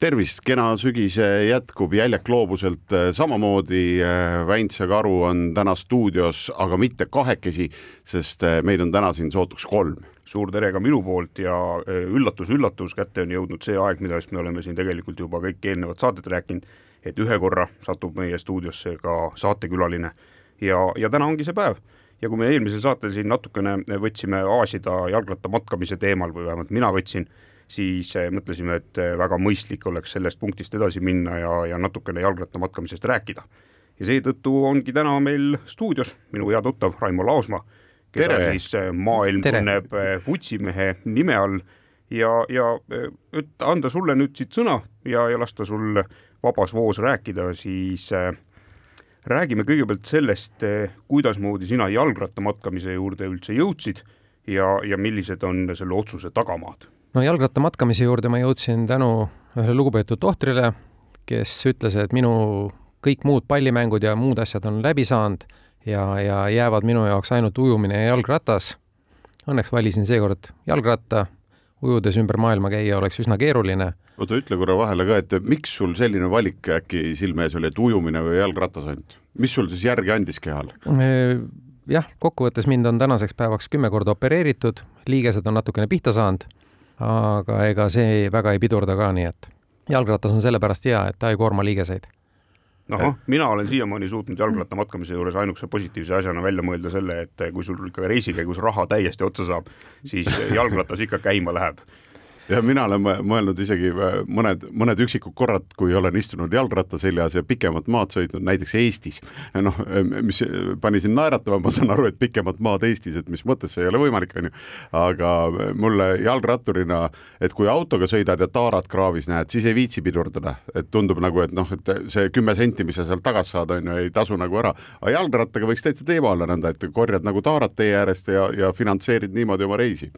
tervist, kena sügise jätkub Jäljak loobuselt samamoodi. Väints ja Karu on täna stuudios, aga mitte kahekesi, sest meid on täna siin sootuks kolm. suur tere ka minu poolt ja üllatus-üllatus, kätte on jõudnud see aeg, millest me oleme siin tegelikult juba kõik eelnevad saated rääkinud, et ühe korra satub meie stuudiosse ka saatekülaline ja, ja täna ongi see päev ja kui me eelmisel saatel siin natukene võtsime aasida jalgratta matkamise teemal või vähemalt mina võtsin siis eh, mõtlesime, et eh, väga mõistlik oleks sellest punktist edasi minna ja, ja natukene jalgrattamatkamisest rääkida. ja seetõttu ongi täna meil stuudios minu hea tuttav Raimo Laosma, keda Tere. siis eh, maailm Tere. tunneb vutsimehe nime all ja, ja et anda sulle nüüd siit sõna ja, ja lasta sul vabas voos rääkida, siis äh, räägime kõigepealt sellest, kuidasmoodi sina jalgrattamatkamise juurde üldse jõudsid ja, ja millised on selle otsuse tagamaad no jalgratta matkamise juurde ma jõudsin tänu ühele lugupeetud tohtrile, kes ütles, et minu kõik muud pallimängud ja muud asjad on läbi saanud ja, ja jäävad minu jaoks ainult ujumine ja jalgratas. Õnneks valisin seekord jalgratta, ujudes ümber maailma käia oleks üsna keeruline. oota, ütle korra vahele ka, et miks sul selline valik äkki silme ees oli, et ujumine või jalgratas ainult? mis sul siis järgi andis kehal? jah, kokkuvõttes mind on tänaseks päevaks kümme korda opereeritud, liigesed on natukene pihta saanud aga ega see väga ei pidurda ka, nii et jalgratas on sellepärast hea, et ta ei koorma liigeseid. ahah, mina olen siiamaani suutnud jalgratta matkamise juures ainukese positiivse asjana välja mõelda selle, et kui sul ikka reisi käigus raha täiesti otsa saab, siis jalgratas ikka käima läheb ja mina olen mõelnud isegi äh, mõned, mõned üksikud korrad, kui olen istunud jalgratta seljas ja pikemat maad sõitnud, näiteks Eestis. noh, mis pani sind naeratama, ma saan aru, et pikemat maad Eestis, et mis mõttes see ei ole võimalik, onju. aga mulle jalgratturina, et kui autoga sõidad ja taarat kraavis näed, siis ei viitsi pidurdada, et tundub nagu, et noh, et see kümme senti, mis sa sealt tagasi saad, onju, ei tasu nagu ära. aga jalgrattaga võiks täitsa teema olla nõnda, et korjad nagu taarat tee äärest ja, ja finantseerid niimoodi oma reisi.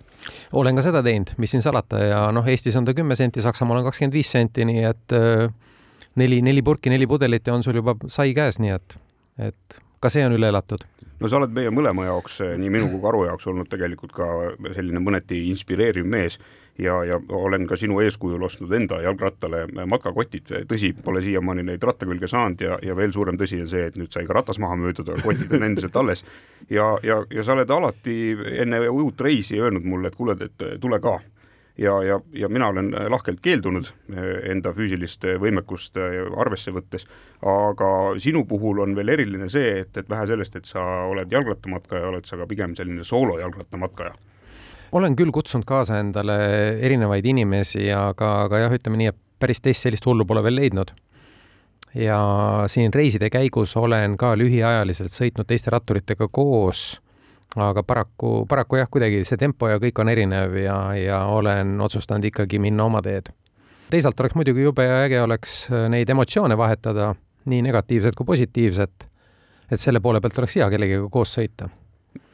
olen ka seda teinud, mis siin salata ja noh, Eestis on ta kümme senti, Saksamaal on kakskümmend viis senti, nii et äh, neli, neli purki, neli pudelit ja on sul juba sai käes, nii et, et ka see on üle elatud. no sa oled meie mõlema jaoks, nii minu kui Karu jaoks olnud tegelikult ka selline mõneti inspireeriv mees ja, ja olen ka sinu eeskujul ostnud enda jalgrattale matkakotid, tõsi, pole siiamaani neid ratta külge saanud ja, ja veel suurem tõsi on see, et nüüd sai ka ratas maha müüdud, aga kotid on endiselt alles. ja, ja, ja sa oled alati enne uut reisi öelnud mulle, et kuule, et tule ka ja, ja, ja mina olen lahkelt keeldunud eh, enda füüsilist võimekust eh, arvesse võttes, aga sinu puhul on veel eriline see, et, et vähe sellest, et sa oled jalgrattamatkaja, oled sa ka pigem selline soolojalgrattamatkaja olen küll kutsunud kaasa endale erinevaid inimesi, aga, aga jah, ütleme nii, et päris teist sellist hullu pole veel leidnud. ja siin reiside käigus olen ka lühiajaliselt sõitnud teiste ratturitega koos aga paraku, paraku jah, kuidagi see tempo ja kõik on erinev ja, ja olen otsustanud ikkagi minna oma teed. teisalt oleks muidugi jube äge oleks äh, neid emotsioone vahetada, nii negatiivset kui positiivset, et selle poole pealt oleks hea kellegagi koos sõita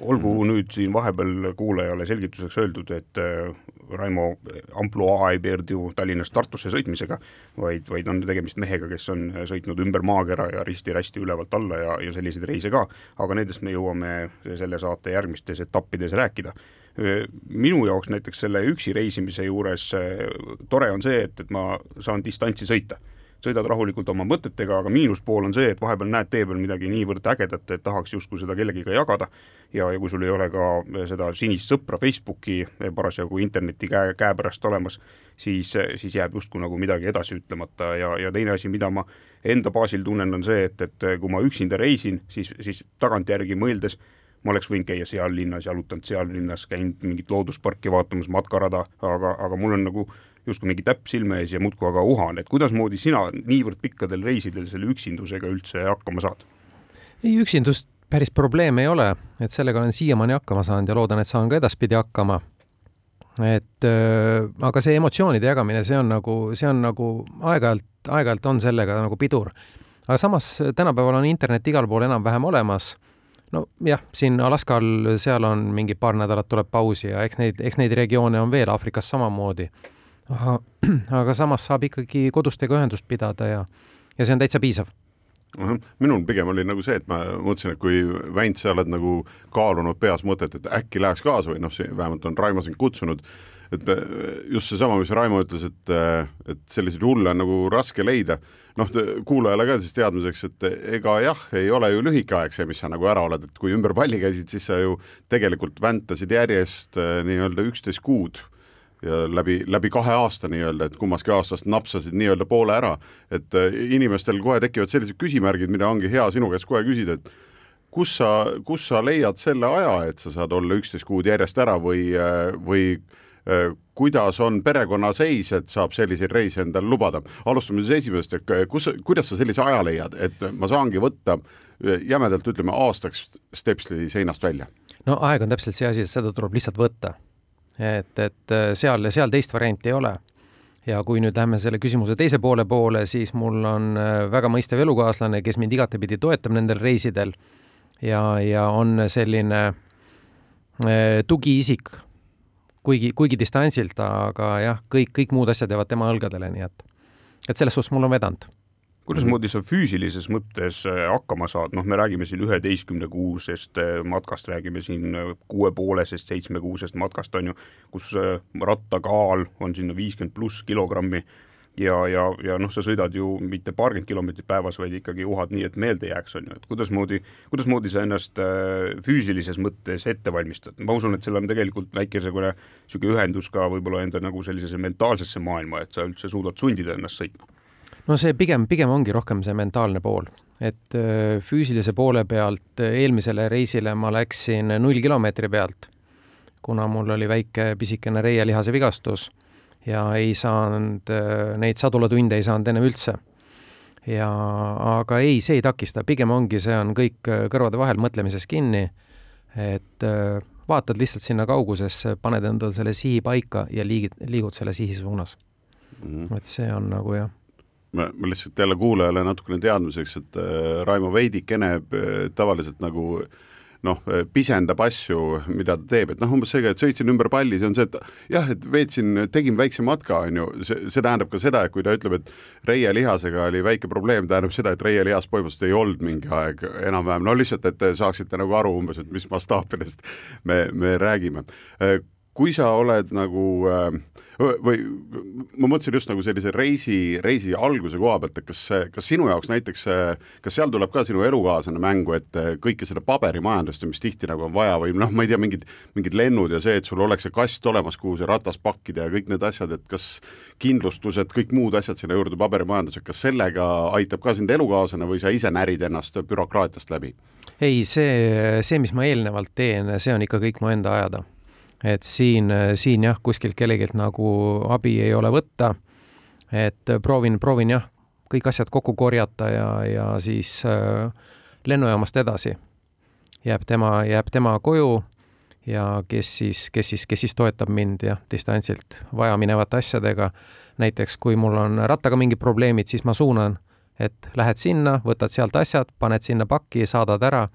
olgu nüüd siin vahepeal kuulajale selgituseks öeldud, et äh, Raimo ampluaa ei piirdu Tallinnast Tartusse sõitmisega, vaid, vaid on tegemist mehega, kes on sõitnud ümber maakera ja risti-rästi ülevalt alla ja, ja selliseid reise ka, aga nendest me jõuame selle saate järgmistes etappides rääkida. minu jaoks näiteks selle üksi reisimise juures äh, tore on see, et, et ma saan distantsi sõita sõidad rahulikult oma mõtetega, aga miinuspool on see, et vahepeal näed tee peal midagi niivõrd ägedat, et tahaks justkui seda kellegiga jagada. Ja, ja kui sul ei ole ka seda sinist sõpra Facebooki parasjagu interneti käe, käepärast olemas, siis, siis jääb justkui nagu midagi edasi ütlemata. Ja, ja teine asi, mida ma enda baasil tunnen, on see, et, et kui ma üksinda reisin, siis, siis tagantjärgi mõeldes ma oleks võinud käia seal linnas, jalutanud seal linnas, käinud mingit loodusparki vaatamas, matkarada, aga, aga mul on nagu justkui mingi täpp silme ees ja muudkui aga uhan, et kuidasmoodi sina niivõrd pikkadel reisidel selle üksindusega üldse hakkama saad? ei, üksindust päris probleem ei ole, et sellega olen siiamaani hakkama saanud ja loodan, et saan ka edaspidi hakkama. et äh, aga see emotsioonide jagamine, see on nagu, see on nagu aeg-ajalt, aeg-ajalt on sellega nagu pidur. aga samas tänapäeval on internet igal pool enam-vähem olemas nojah, siin Alaskal, seal on mingi paar nädalat tuleb pausi ja eks neid, eks neid regioone on veel Aafrikas samamoodi. aga, samas saab ikkagi kodustega ühendust pidada ja, ja see on täitsa piisav. Minul pigem oli nagu see, et ma mõtlesin, et kui Väint, sa oled nagu kaalunud peas mõtet, et äkki läheks kaasa või noh, vähemalt on Raimo sind kutsunud, et just seesama, mis Raimo ütles, et, et selliseid hulle on nagu raske leida. Noh, kuulajale ka siis teadmiseks, et ega jah, ei ole ju lühike aeg see, mis sa nagu ära oled, et kui ümber palli käisid, siis sa ju tegelikult väntasid järjest äh, nii-öelda üksteist kuud ja läbi, läbi kahe aasta nii-öelda, et kummaski aastast napsasid nii-öelda poole ära, et äh, inimestel kohe tekivad sellised küsimärgid, mida ongi hea sinu käest kohe küsida, et kus sa, kus sa leiad selle aja, et sa saad olla üksteist kuud järjest ära või, äh, või Äh, kuidas on perekonna seis, et saab selliseid reise endale lubada. alustame siis esimesest, et kus, kuidas sa sellise aja leiad, et ma saangi võtta jämedalt ütleme aastaks stepsli seinast välja? no aeg on täpselt see asi, et seda tuleb lihtsalt võtta. Et, et seal, seal teist varianti ei ole. ja kui nüüd lähme selle küsimuse teise poole poole, siis mul on väga mõistev elukaaslane, kes mind igatepidi toetab nendel reisidel ja, ja on selline tugiisik kuigi, kuigi distantsilt, aga jah, kõik, kõik muud asjad jäävad tema õlgadele, nii et, et selles suhtes mul on vedanud kuidasmoodi sa füüsilises mõttes äh, hakkama saad, noh, me räägime siin üheteistkümne kuusest äh, matkast, räägime siin äh, kuuepoolesest, seitsmekuusest matkast, on ju, kus rattakaal on sinna viiskümmend pluss kilogrammi ja, ja, ja noh, sa sõidad ju mitte paarkümmend kilomeetrit päevas, vaid ikkagi uhad nii, et meelde jääks, on ju, et kuidasmoodi, kuidasmoodi sa ennast füüsilises mõttes ette valmistad, ma usun, et seal on tegelikult väikesegune niisugune ühendus ka võib-olla enda nagu sellisesse mentaalsesse maailma, et sa üldse suudad sundida ennast sõitma no see pigem, pigem ongi rohkem see mentaalne pool, et äh, füüsilise poole pealt äh, eelmisele reisile ma läksin null kilomeetri pealt, kuna mul oli väike pisikene reielihase vigastus ja ei saanud, äh, neid sadulatunde ei saanud ennem üldse. ja aga ei, see ei takista, pigem ongi, see on kõik kõrvade vahel mõtlemises kinni, et vaatad lihtsalt sinna kaugusesse, paned endale selle sihi paika ja liigid, liigud selle sihi suunas mm. -hmm. et see on nagu jah ma, ma lihtsalt jälle kuulajale natukene teadmiseks, et Raimo veidikene tavaliselt nagu äh, noh, pisendab asju, mida ta teeb, et noh, umbes see, et sõitsin ümber palli, see on see, et jah, et veetsin, tegin väikse matka, on ju, see, see tähendab ka seda, et kui ta ütleb, et reielihasega oli väike probleem, tähendab seda, et reielihas põhimõtteliselt ei olnud mingi aeg enam-vähem, no lihtsalt, et te saaksite nagu aru umbes, et mis mastaapidest me, me räägime. kui sa oled nagu äh, või ma mõtlesin just nagu sellise reisi, reisi alguse koha pealt, et kas, kas sinu jaoks näiteks, kas seal tuleb ka sinu elukaaslane mängu, et kõike seda paberimajandust, mis tihti nagu on vaja või noh, ma ei tea, mingid, mingid lennud ja see, et sul oleks see kast olemas, kuhu see ratas pakkida ja kõik need asjad, et kas kindlustused, kõik muud asjad sinna juurde, paberimajandus, et kas sellega aitab ka sind elukaaslane või sa ise närid ennast bürokraatiast läbi? ei, see, see, mis ma eelnevalt teen, see on ikka kõik mu enda ajada et siin, siin jah, kuskilt kellelgi nagu abi ei ole võtta. et proovin, proovin jah, kõik asjad kokku korjata ja, ja siis äh, lennujaamast edasi jääb tema, jääb tema koju ja kes siis, kes siis, kes siis toetab mind jah, distantsilt vajaminevate asjadega. näiteks kui mul on rattaga mingid probleemid, siis ma suunan, et lähed sinna, võtad sealt asjad, paned sinna pakki, saadad ära.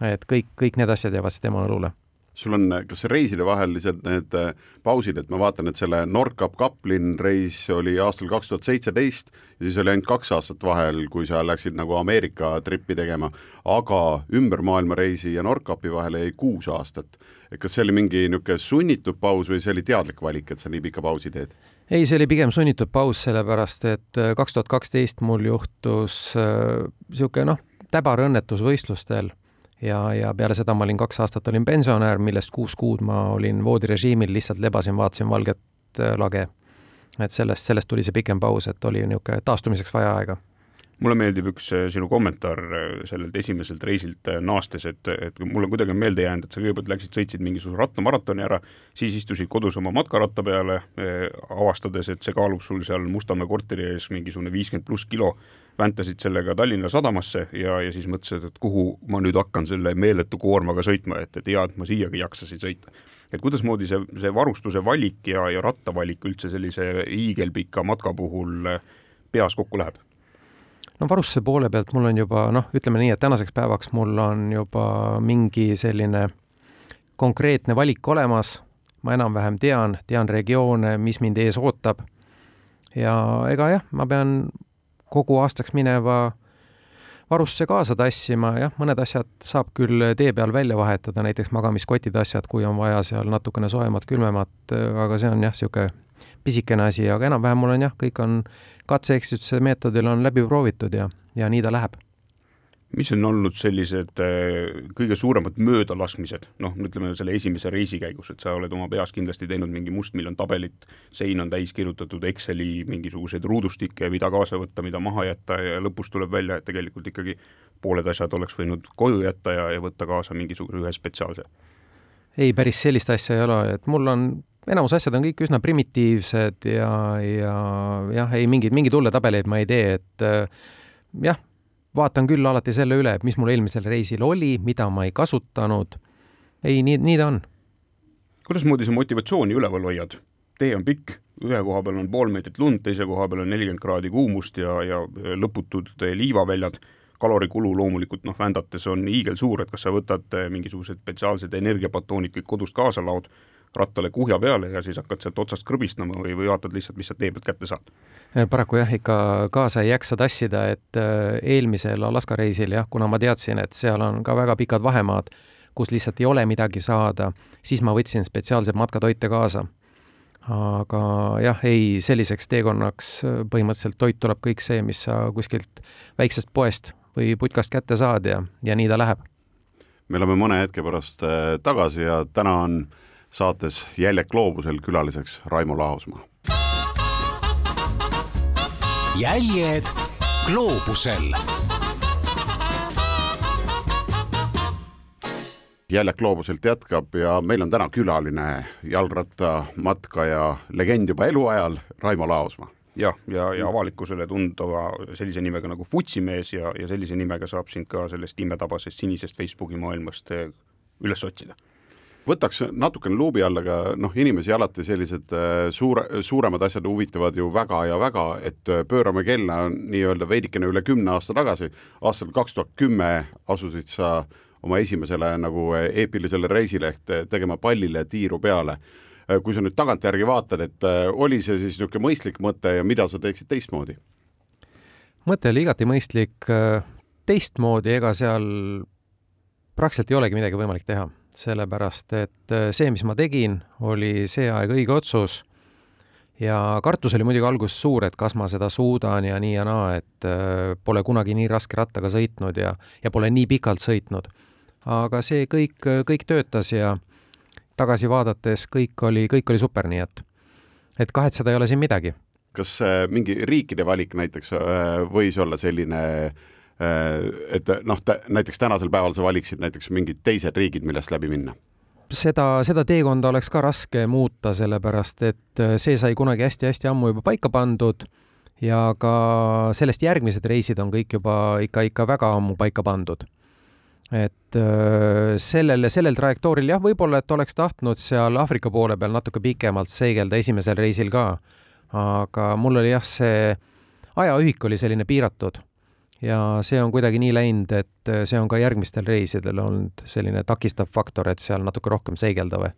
et kõik, kõik need asjad jäävad siis tema õlule sul on, kas reiside vahelised need äh, pausid, et ma vaatan, et selle Nordkap Kaplin reis oli aastal kaks tuhat seitseteist ja siis oli ainult kaks aastat vahel, kui sa läksid nagu Ameerika trippi tegema, aga ümber maailma reisi ja Nordkapi vahele jäi kuus aastat. et kas see oli mingi niisugune sunnitud paus või see oli teadlik valik, et sa nii pika pausi teed? ei, see oli pigem sunnitud paus, sellepärast et äh, kaks tuhat kaksteist mul juhtus niisugune äh, noh, täbar õnnetus võistlustel ja, ja peale seda ma olin kaks aastat olin pensionär, millest kuus kuud ma olin voodirežiimil, lihtsalt lebasin, vaatasin valget äh, lage. et sellest, sellest tuli see pikem paus, et oli niisugune taastumiseks vaja aega mulle meeldib üks äh, sinu kommentaar äh, sellelt esimeselt reisilt naastes, et, et mulle kuidagi on meelde jäänud, et sa kõigepealt läksid, sõitsid mingisuguse rattamaratoni ära, siis istusid kodus oma matkaratta peale, avastades, et see kaalub sul seal Mustamäe korteri ees mingisugune viiskümmend pluss kilo väntasid sellega Tallinna sadamasse ja, ja siis mõtlesid, et kuhu ma nüüd hakkan selle meeletu koormaga sõitma, et, et hea, et ma siiagi jaksasin sõita. et kuidasmoodi see, see varustuse valik ja, ja rattavalik üldse sellise hiigelpika matka puhul peas kokku läheb? no varustuse poole pealt mul on juba noh, ütleme nii, et tänaseks päevaks mul on juba mingi selline konkreetne valik olemas, ma enam-vähem tean, tean regioone, mis mind ees ootab. ja ega jah, ma pean kogu aastaks mineva varusse kaasa tassima, jah, mõned asjad saab küll tee peal välja vahetada, näiteks magamiskotid, asjad, kui on vaja seal natukene soojemat, külmemat, aga see on jah, niisugune pisikene asi, aga enam-vähem mul on jah, kõik on katse-eksituse meetodil on läbi proovitud ja, ja nii ta läheb mis on olnud sellised äh, kõige suuremad möödalaskmised, noh, ütleme selle esimese reisi käigus, et sa oled oma peas kindlasti teinud mingi mustmiljon tabelit, sein on täis kirjutatud Exceli mingisuguseid ruudustikke, mida kaasa võtta, mida maha jätta ja lõpus tuleb välja, et tegelikult ikkagi pooled asjad oleks võinud koju jätta ja, ja võtta kaasa mingisuguse ühe spetsiaalse. ei, päris sellist asja ei ole, et mul on enamus asjad on kõik üsna primitiivsed ja, ja jah, ei mingeid, mingeid hulle tabeleid ma ei tee, et jah vaatan küll alati selle üle, et mis mul eelmisel reisil oli, mida ma ei kasutanud. ei, nii, nii ta on. kuidasmoodi sa motivatsiooni üleval hoiad? tee on pikk, ühe koha peal on pool meetrit lund, teise koha peal on nelikümmend kraadi kuumust ja, ja lõputud liivaväljad, kalorikulu loomulikult noh, vändates on hiigelsuur, et kas sa võtad mingisugused spetsiaalsed energiapatoonid kõik kodust kaasa laod rattale kuhja peale ja siis hakkad sealt otsast krõbistama või, või vaatad lihtsalt, mis sealt tee pealt kätte saad? Äh, paraku jah, ikka kaasa ei jaksa tassida, et äh, eelmisel Alaska reisil jah, kuna ma teadsin, et seal on ka väga pikad vahemaad, kus lihtsalt ei ole midagi saada, siis ma võtsin spetsiaalseid matkatoite kaasa. aga jah, ei, selliseks teekonnaks äh, põhimõtteliselt toit tuleb kõik see, mis sa kuskilt väiksest poest või putkast kätte saad ja, ja nii ta läheb. me oleme mõne hetke pärast tagasi ja täna on äh, saates Jäljek gloobusel külaliseks Raimo Laosmaa. jäljed gloobusel. jäljek gloobuselt jätkab ja meil on täna külaline jalgrattamatkaja, legend juba eluajal, Raimo Laosmaa jah, ja, ja, ja avalikkusele tunduva sellise nimega nagu Futsimees ja, ja sellise nimega saab sind ka sellest imetabasest sinisest Facebooki maailmast üles otsida võtaks natukene luubi alla ka noh, inimesi alati sellised äh, suure, suuremad asjad huvitavad ju väga ja väga, et äh, pöörame kella nii-öelda veidikene üle kümne aasta tagasi, aastal kaks tuhat kümme asusid sa oma esimesele nagu äh, eepilisele reisile ehk tegema pallile tiiru peale. kui sa nüüd tagantjärgi vaatad, et oli see siis niisugune mõistlik mõte ja mida sa teeksid teistmoodi? mõte oli igati mõistlik, teistmoodi, ega seal praktiliselt ei olegi midagi võimalik teha sellepärast et äh, see, mis ma tegin, oli see aeg õige otsus ja kartus oli muidugi alguses suur, et kas ma seda suudan ja nii ja naa, et äh, pole kunagi nii raske rattaga sõitnud ja, ja pole nii pikalt sõitnud. aga see kõik, kõik töötas ja tagasi vaadates kõik oli, kõik oli super, nii et, et kahetseda ei ole siin midagi. kas äh, mingi riikide valik näiteks võis olla selline äh, Äh, et noh, näiteks tänasel päeval sa valiksid näiteks mingid teised riigid, millest läbi minna? seda, seda teekonda oleks ka raske muuta, sellepärast et äh, see sai kunagi hästi-hästi ammu juba paika pandud ja ka sellest järgmised reisid on kõik juba ikka, ikka väga ammu paika pandud. et äh, sellel, sellel trajektooril jah, võib-olla, et oleks tahtnud seal Aafrika poole peal natuke pikemalt seigelda esimesel reisil ka, aga mul oli jah, see ajaühik oli selline piiratud ja see on kuidagi nii läinud, et äh, see on ka järgmistel reisidel olnud selline takistav faktor, et seal natuke rohkem seigelda või,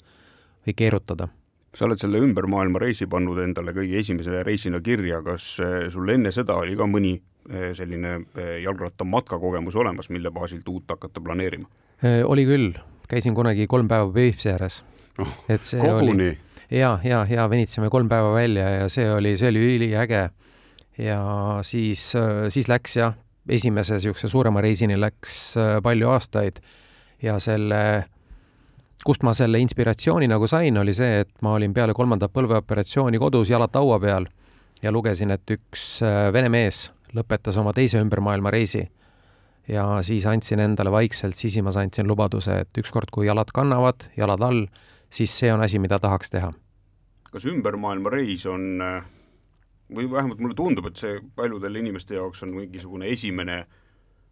või keerutada. sa oled selle ümber maailma reisi pannud endale kõige esimese reisina kirja, kas äh, sul enne seda oli ka mõni äh, selline jalgrattamatka kogemus olemas, mille baasilt uut hakata planeerima? oli küll, käisin kunagi kolm päeva Peipsi ääres oh,. et see koguni. oli ja, ja, ja venitsime kolm päeva välja ja see oli, see oli üliäge. ja siis, siis läks jah, esimese niisuguse suurema reisini läks äh, palju aastaid ja selle, kust ma selle inspiratsiooni nagu sain, oli see, et ma olin peale kolmandat põlveoperatsiooni kodus jalad laua peal ja lugesin, et üks äh, vene mees lõpetas oma teise ümbermaailmareisi. ja siis andsin endale vaikselt sisimas, andsin lubaduse, et ükskord, kui jalad kannavad, jalad all, siis see on asi, mida tahaks teha. kas ümbermaailmareis on või vähemalt mulle tundub, et see paljudele inimeste jaoks on mingisugune esimene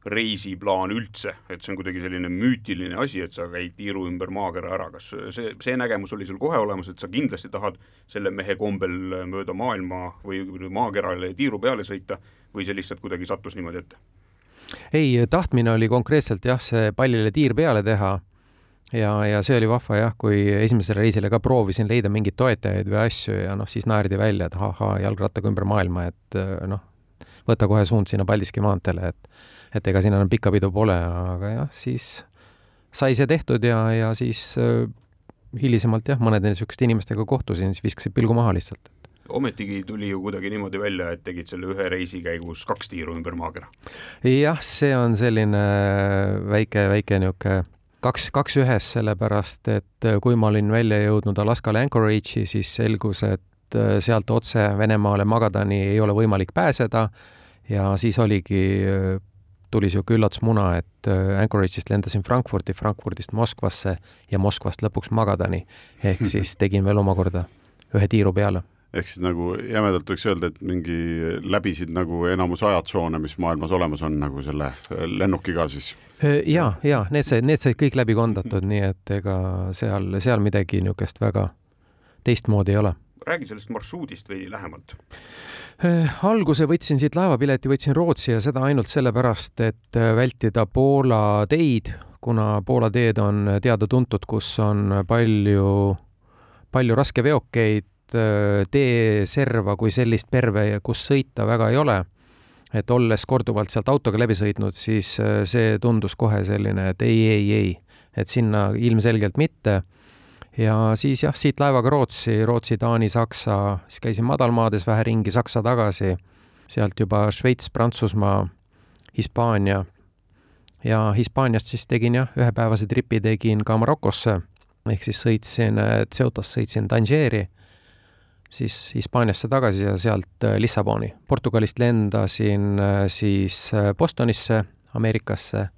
reisiplaan üldse, et see on kuidagi selline müütiline asi, et sa käid tiiru ümber maakera ära, kas see, see nägemus oli sul kohe olemas, et sa kindlasti tahad selle mehe kombel mööda maailma või maakerale tiiru peale sõita või see lihtsalt kuidagi sattus niimoodi ette? ei, tahtmine oli konkreetselt jah, see pallile tiir peale teha ja, ja see oli vahva jah, kui esimesele reisile ka proovisin leida mingeid toetajaid või asju ja noh, siis naerdi välja, et ahhaa, jalgrattaga ümber maailma, et noh, võta kohe suund sinna Paldiski maanteele, et et ega siin enam pikka pidu pole, aga jah, siis sai see tehtud ja, ja siis äh, hilisemalt jah, mõnede niisuguste inimestega kohtusin, siis viskasid pilgu maha lihtsalt. ometigi tuli ju kuidagi niimoodi välja, et tegid selle ühe reisi käigus kaks tiiru ümber maakera. jah, see on selline väike, väike niisugune kaks, kaks ühes, sellepärast et kui ma olin välja jõudnud Alaskale Anchorage'i, siis selgus, et sealt otse Venemaale Magadani ei ole võimalik pääseda ja siis oligi tuli niisugune üllatusmuna, et äh, Anchorage'ist lendasin Frankfurti, Frankfurdist Moskvasse ja Moskvast lõpuks Magadani. ehk siis tegin veel omakorda ühe tiiru peale. Ehk siis nagu jämedalt võiks öelda, et mingi läbisid nagu enamus ajatsoone, mis maailmas olemas on, nagu selle äh, lennukiga siis? Äh, ja, ja need said, need said kõik läbi kondatud, nii et ega seal, seal midagi niisugust väga teistmoodi ei ole. räägi sellest marsruudist veidi lähemalt Äh, alguse võtsin siit laevapileti, võtsin Rootsi ja seda ainult sellepärast, et vältida Poola teid, kuna Poola teed on teada-tuntud, kus on palju, palju raskeveokeid, äh, teeserva kui sellist perve, kus sõita väga ei ole. et olles korduvalt sealt autoga läbi sõitnud, siis see tundus kohe selline, et ei, ei, ei, et sinna ilmselgelt mitte. Ja siis jah, siit laevaga Rootsi, Rootsi, Taani, Saksa, siis käisin madalmaades vähe ringi, Saksa tagasi, sealt juba Šveits, Prantsusmaa, Hispaania. Ja Hispaaniast siis tegin jah, ühepäevase tripi tegin ka Marokosse, ehk siis sõitsin Ceutas, sõitsin Tangeri, siis Hispaaniasse tagasi ja sealt äh, Lissaboni. Portugalist lendasin äh, siis äh, Bostonisse, Ameerikasse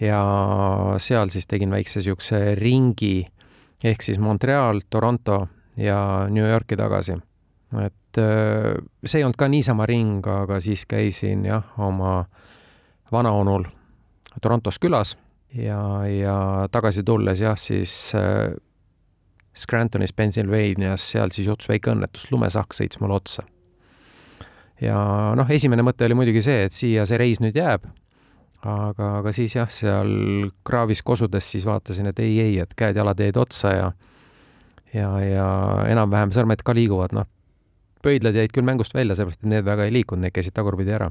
ja seal siis tegin väikse niisuguse ringi ehk siis Montreal, Toronto ja New Yorki tagasi. et see ei olnud ka niisama ring, aga siis käisin jah, oma vanaonul Torontos külas ja, ja tagasi tulles jah, siis Scrantonis, Pennsylvanias, seal siis juhtus väike õnnetus, lumesahk sõits mulle otsa. ja noh, esimene mõte oli muidugi see, et siia see reis nüüd jääb aga, aga siis jah, seal kraavis kosudes siis vaatasin, et ei, ei, et käed-jalad jäid otsa ja ja, ja enam-vähem sõrmed ka liiguvad, noh, pöidlad jäid küll mängust välja, sellepärast et need väga ei liikunud, need käisid tagurpidi ära.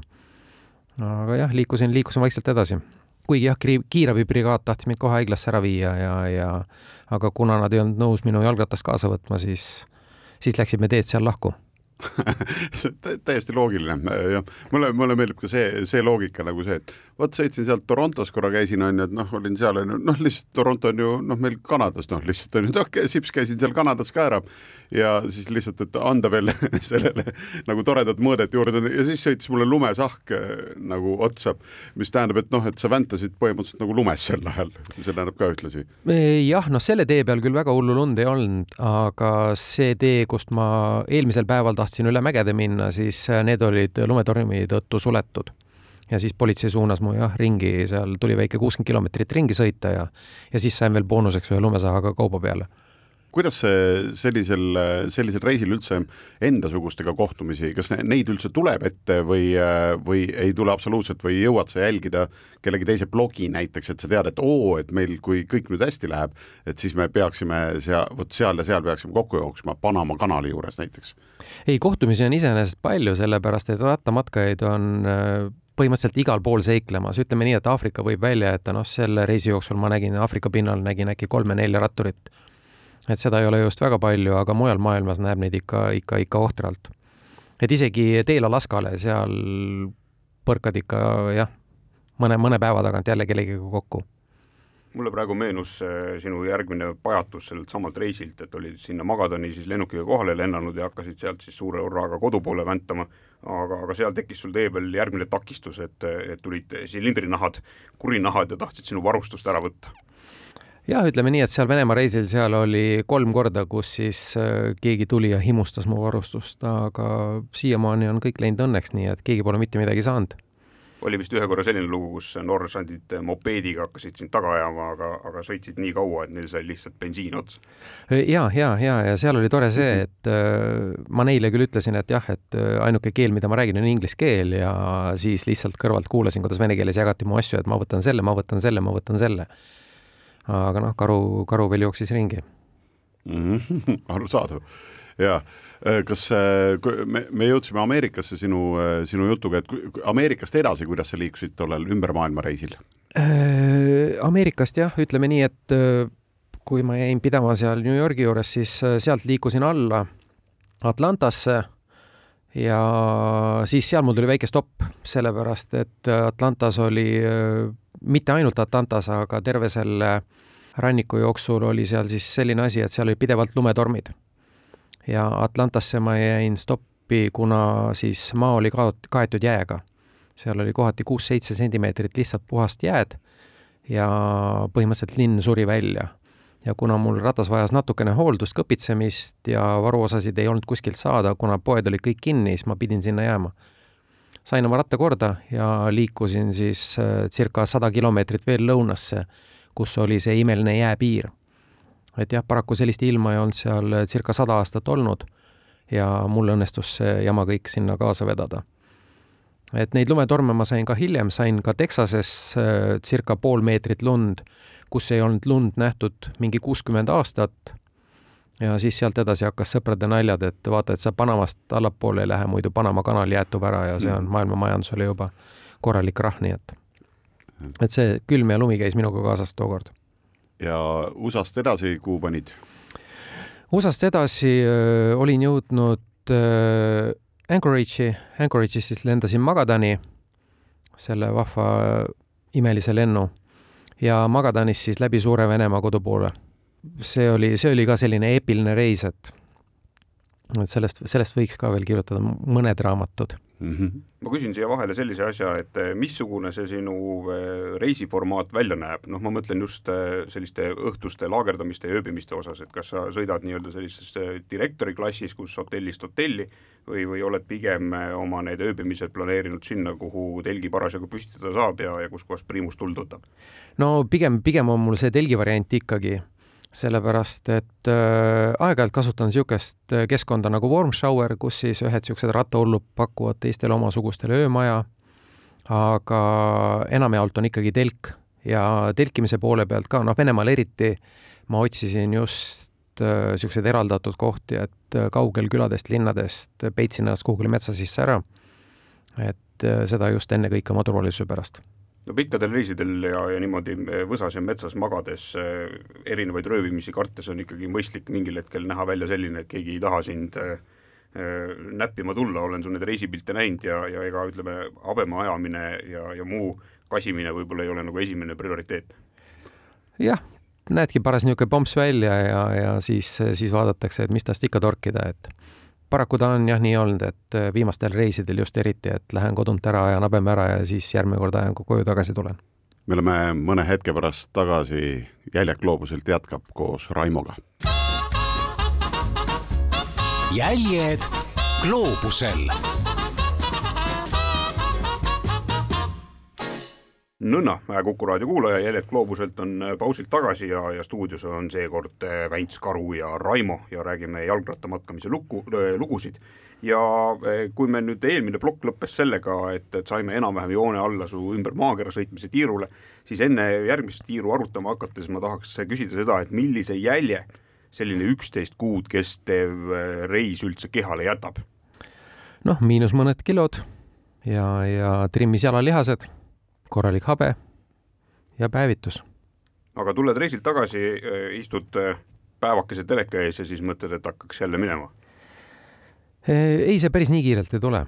aga jah, liikusin, liikusin vaikselt edasi. Kuigi jah, kiirabibrigaad tahtis mind kohe haiglasse ära viia ja, ja aga kuna nad ei olnud nõus minu jalgratast kaasa võtma, siis, siis läksid me teed seal lahku. See on täiesti loogiline ja mulle, mulle meeldib ka see, see loogika nagu see, et vot sõitsin sealt Torontos korra käisin onju, et noh, olin seal onju, noh lihtsalt Toronto on ju noh, meil Kanadas noh, lihtsalt onju, noh sips käisin seal Kanadas ka ära. Ja siis lihtsalt, et anda veel sellele nagu toredat mõõdet juurde. Ja siis sõitis mulle lumesahk äh, nagu otsa, mis tähendab, et noh, et sa väntasid põhimõtteliselt nagu lumes sel ajal, see tähendab ka ühtlasi. jah, noh, selle tee peal küll väga hullu lund ei olnud, aga see tee, kust ma eelmisel päeval tahtsin üle mägede minna, siis need olid lumetormi tõttu suletud ja siis politsei suunas mu jah, ringi, seal tuli väike kuuskümmend kilomeetrit ringi sõita ja ja siis sain veel boonuseks ühe lumesahaga kauba peale kuidas see sellisel, sellisel reisil üldse endasugustega kohtumisi, kas neid üldse tuleb ette või, või ei tule absoluutselt või jõuad sa jälgida kellegi teise blogi näiteks, et sa tead, et oo, et meil, kui kõik nüüd hästi läheb, et siis me peaksime sea-, vot seal ja seal peaksime kokku jooksma Panama kanali juures näiteks? ei, kohtumisi on iseenesest palju, sellepärast et rattamatkajaid on põhimõtteliselt igal pool seiklemas, ütleme nii, et Aafrika võib välja jätta, noh, selle reisi jooksul ma nägin Aafrika pinnal, nägin äkki kolme-nelja ratturit. et seda ei ole just väga palju, aga mujal maailmas näeb neid ikka, ikka, ikka ohtralt. et isegi teel Alaskale, seal põrkad ikka jah, mõne, mõne päeva tagant jälle kellegagi kokku mulle praegu meenus äh, sinu järgmine pajatus sellelt samalt reisilt, et olid sinna Magadani siis lennukiga kohale lennanud ja hakkasid sealt siis suure hurraaga kodu poole väntama, aga, aga seal tekkis sul tee peal järgmine takistus, et, et tulid silindrinahad, kurinahad ja tahtsid sinu varustust ära võtta. Jah, ütleme nii, et seal Venemaa reisil, seal oli kolm korda, kus siis äh, keegi tuli ja himustas mu varustust, aga siiamaani on kõik läinud õnneks, nii et keegi pole mitte midagi saanud oli vist ühe korra selline lugu, kus noorsandid mopeediga hakkasid sind taga ajama, aga, aga sõitsid nii kaua, et neil sai lihtsalt bensiin otsa. ja, ja, ja, ja seal oli tore see, et äh, ma neile küll ütlesin, et jah, et äh, ainuke keel, mida ma räägin, on inglise keel ja siis lihtsalt kõrvalt kuulasin, kuidas vene keeles jagati mu asju, et ma võtan selle, ma võtan selle, ma võtan selle. aga noh, karu, karu veel jooksis ringi mm. -hmm. arusaadav ja Äh, kas äh, me, me jõudsime Ameerikasse sinu, äh, sinu jutuga, et Ameerikast edasi, kuidas sa liikusid tollel ümber maailma reisil? Ameerikast jah, ütleme nii, et kui ma jäin pidama seal New Yorgi juures, siis sealt liikusin alla Atlantasse ja siis seal mul tuli väike stopp, sellepärast et Atlantas oli, mitte ainult Atlantas, aga terve selle ranniku jooksul oli seal siis selline asi, et seal oli pidevalt lumetormid ja Atlantasse ma jäin stoppi, kuna siis maa oli ka kaetud jääga. seal oli kohati kuus-seitse sentimeetrit lihtsalt puhast jääd ja põhimõtteliselt linn suri välja. ja kuna mul ratas vajas natukene hooldust, kõpitsemist ja varuosasid ei olnud kuskilt saada, kuna poed olid kõik kinni, siis ma pidin sinna jääma. sain oma ratta korda ja liikusin siis äh, circa sada kilomeetrit veel lõunasse, kus oli see imeline jääpiir et jah, paraku sellist ilma ei olnud seal circa sada aastat olnud ja mul õnnestus see jama kõik sinna kaasa vedada. et neid lumetorme ma sain ka hiljem, sain ka Texases äh, circa pool meetrit lund, kus ei olnud lund nähtud mingi kuuskümmend aastat. ja siis sealt edasi hakkas sõprade naljad, et vaata, et sa Panamast allapoole ei lähe, muidu Panama kanal jäätub ära ja see on maailma majandusele juba korralik rah, nii et et see külm ja lumi käis minuga kaasas tookord ja USA-st edasi, kuhu panid? USA-st edasi öö, olin jõudnud öö, Anchorage'i, Anchorage'ist siis lendasin Magadani, selle vahva imelise lennu ja Magadanist siis läbi Suure Venemaa kodu poole. see oli, see oli ka selline eepiline reis, et et sellest, sellest võiks ka veel kirjutada mõned raamatud mm. -hmm. ma küsin siia vahele sellise asja, et eh, missugune see sinu eh, reisiformaat välja näeb, noh, ma mõtlen just eh, selliste õhtuste laagerdamiste ja ööbimiste osas, et kas sa sõidad nii-öelda sellises direktori klassis, kus hotellist hotelli, või, või oled pigem oma need ööbimised planeerinud sinna, kuhu telgi parasjagu püstitada saab ja, ja kus kohas priimus tuld võtab? no pigem, pigem on mul see telgi variant ikkagi sellepärast et äh, aeg-ajalt kasutan niisugust äh, keskkonda nagu warm shower, kus siis ühed niisugused rattahullud pakuvad teistele omasugustele öömaja, aga enamjaolt on ikkagi telk ja telkimise poole pealt ka, noh, Venemaal eriti ma otsisin just niisuguseid äh, eraldatud kohti, et äh, kaugel küladest, linnadest peitsin ennast kuhugile metsa sisse ära. et äh, seda just ennekõike oma turvalisuse pärast no pikkadel reisidel ja, ja niimoodi eh, võsas ja metsas magades eh, erinevaid röövimisi kartes on ikkagi mõistlik mingil hetkel näha välja selline, et keegi ei taha sind eh, näppima tulla, olen sul neid reisipilte näinud ja, ja ega ütleme, habeme ajamine ja, ja muu kasimine võib-olla ei ole nagu esimene prioriteet. jah, näedki paras niisugune pomps välja ja, ja siis, siis vaadatakse, et mis tast ikka torkida, et paraku ta on jah nii olnud, et äh, viimastel reisidel just eriti, et lähen kodunt ära, ajan habeme ära ja siis järgmine kord ajan, koju tagasi tulen. me oleme mõne hetke pärast tagasi, Jäljak Gloobuselt jätkab koos Raimoga. jäljed Gloobusel nõnna, Kuku raadio kuulaja, Jelet Gloobuselt on äh, pausilt tagasi ja, ja stuudios on seekord äh, Väints Karu ja Raimo ja räägime jalgrattamatkamise lugu, äh, lugusid. ja kui meil nüüd eelmine plokk lõppes sellega, et, et saime enam-vähem joone alla su ümber maakera sõitmise tiirule, siis enne järgmist tiiru arutama hakates ma tahaks küsida seda, et millise jälje selline üksteist kuud kestev reis üldse kehale jätab? noh, miinus mõned kilod ja, ja trimmis jalalihased korralik habe ja päevitus. aga tuled reisilt tagasi, äh, istud äh, päevakese teleka ees ja siis mõtled, et hakkaks jälle minema? Äh, ei, see päris nii kiirelt ei tule.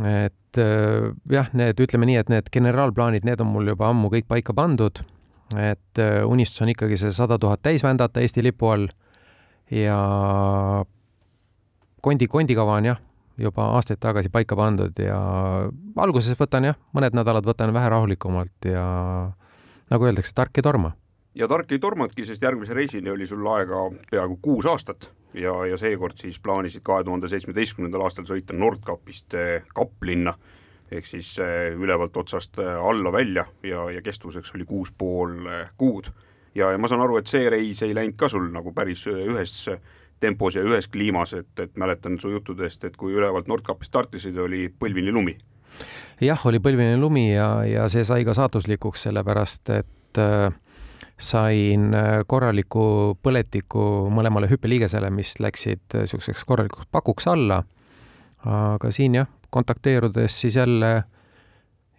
et jah, need, ütleme nii, et need generaalplaanid, need on mul juba ammu kõik paika pandud. et unistus on ikkagi see sada tuhat täis vändata Eesti lipu all ja kondi, kondikava on jah, juba aastaid tagasi paika pandud ja alguses võtan jah, mõned nädalad võtan vähe rahulikumalt ja nagu öeldakse, tark ei torma. ja tark ei tormanudki, sest järgmise reisini oli sul aega peaaegu kuus aastat ja, ja seekord siis plaanisid kahe tuhande seitsmeteistkümnendal aastal sõita Nordkapist eh, Kaplinna ehk siis ülevalt otsast alla välja ja, ja kestvuseks oli kuus pool kuud. ja, ja ma saan aru, et see reis ei läinud ka sul nagu päris ühes tempos ja ühes kliimas, et, et mäletan su juttudest, et kui ülevalt Nordkapist startisid, oli põlvini lumi. jah, oli põlvini lumi ja, ja see sai ka saatuslikuks, sellepärast et äh, sain äh, korraliku põletiku mõlemale hüppeliigesele, mis läksid niisuguseks äh, korralikuks pakuks alla. aga siin jah, kontakteerudes siis jälle äh,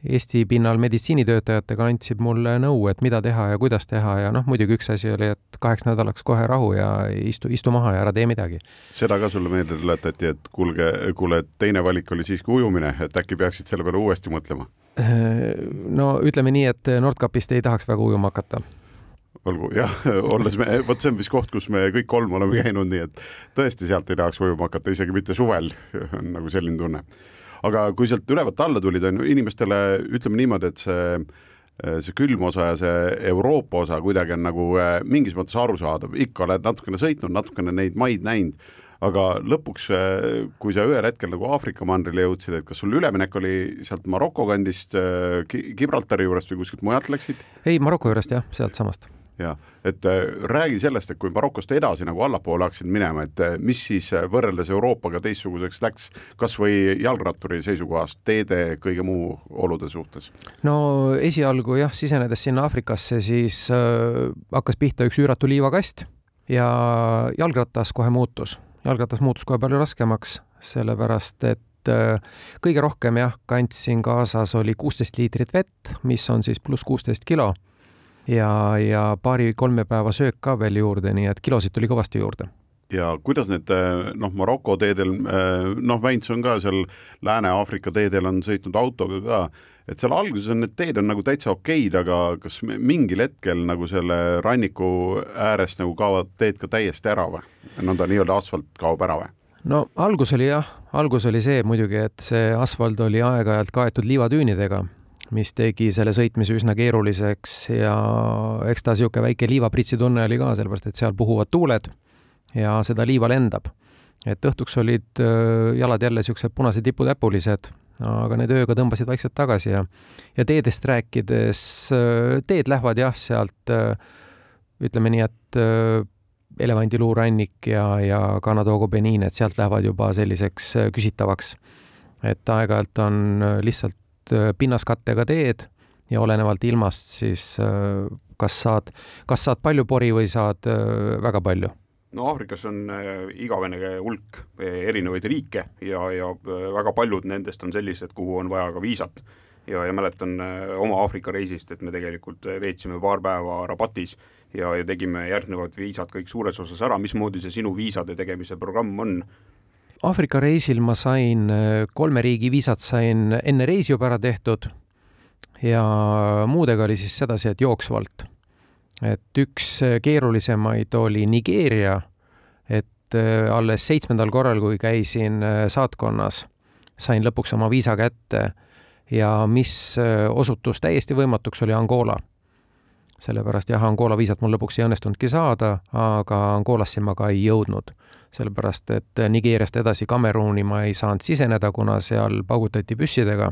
Eesti pinnal meditsiinitöötajatega andsid mulle nõu, et mida teha ja kuidas teha ja noh, muidugi üks asi oli, et kaheks nädalaks kohe rahu ja istu, istu maha ja ära tee midagi. seda ka sulle meelde tuletati, et kuulge, kuule, teine valik oli siiski ujumine, et äkki peaksid selle peale uuesti mõtlema? no ütleme nii, et Nordkapist ei tahaks väga ujuma hakata olgu jah, olles me, vot see on vist koht, kus me kõik kolm oleme käinud, nii et tõesti sealt ei tahaks ujuma hakata, isegi mitte suvel, on nagu selline tunne aga kui sealt ülevalt alla tulid, on ju inimestele ütleme niimoodi, et see see külm osa ja see Euroopa osa kuidagi on nagu äh, mingis mõttes arusaadav, ikka oled natukene sõitnud, natukene neid maid näinud, aga lõpuks, äh, kui sa ühel hetkel nagu Aafrika mandrile jõudsid, et kas sul üleminek oli sealt Maroko kandist Gibraltari juurest või kuskilt mujalt läksid? ei, Maroko juurest jah, sealtsamast ja et äh, räägi sellest, et kui Marokost edasi nagu allapoole hakkasid minema, et äh, mis siis äh, võrreldes Euroopaga teistsuguseks läks, kas või jalgratturi seisukohast, teede, kõige muu olude suhtes? no esialgu jah, sisenedes sinna Aafrikasse, siis äh, hakkas pihta üks üüratu liivakast ja jalgratas kohe muutus, jalgratas muutus kohe palju raskemaks, sellepärast et kõige rohkem jah, kandsin kaasas oli kuusteist liitrit vett, mis on siis pluss kuusteist kilo ja, ja paari-kolme päeva söök ka veel juurde, nii et kilosid tuli kõvasti juurde ja kuidas need noh, Maroko teedel, noh, Väints on ka seal Lääne-Aafrika teedel on sõitnud autoga ka, et seal alguses on need teed on nagu täitsa okeid, aga kas mingil hetkel nagu selle ranniku äärest nagu kaovad teed ka täiesti ära või? nõnda nii-öelda asfalt kaob ära või? no algus oli jah, algus oli see muidugi, et see asfalt oli aeg-ajalt kaetud liivatüünidega mis tegi selle sõitmise üsna keeruliseks ja eks ta niisugune väike liivapritsi tunne oli ka, sellepärast et seal puhuvad tuuled ja seda liiva lendab. et õhtuks olid jalad jälle niisugused punased tiputäpulised, aga need ööga tõmbasid vaikselt tagasi ja ja teedest rääkides, teed lähevad jah, sealt ütleme nii, et elevandiluurannik ja, ja Canadoogo Benin, et sealt lähevad juba selliseks küsitavaks. et aeg-ajalt on lihtsalt Äh, pinnaskattega teed ja olenevalt ilmast siis äh, kas saad, kas saad palju pori või saad äh, väga palju no Aafrikas on igavene hulk erinevaid riike ja, ja väga paljud nendest on sellised, kuhu on vaja ka viisat. ja, ja mäletan oma Aafrika reisist, et me tegelikult veetsime paar päeva Rabatis ja, ja tegime järgnevad viisad kõik suures osas ära, mismoodi see sinu viisade tegemise programm on? Aafrika reisil ma sain äh, kolme riigi viisad sain enne reisi juba ära tehtud ja muudega oli siis sedasi, et jooksvalt. et üks äh, keerulisemaid oli Nigeeria, et äh, alles seitsmendal korral, kui käisin saatkonnas, sain lõpuks oma viisa kätte ja mis osutus täiesti võimatuks, oli Angola sellepärast jah, Angola viisat mul lõpuks ei õnnestunudki saada, aga Angolasse ma ka ei jõudnud. sellepärast, et Nigeeriast edasi Kameruni ma ei saanud siseneda, kuna seal paugutati püssidega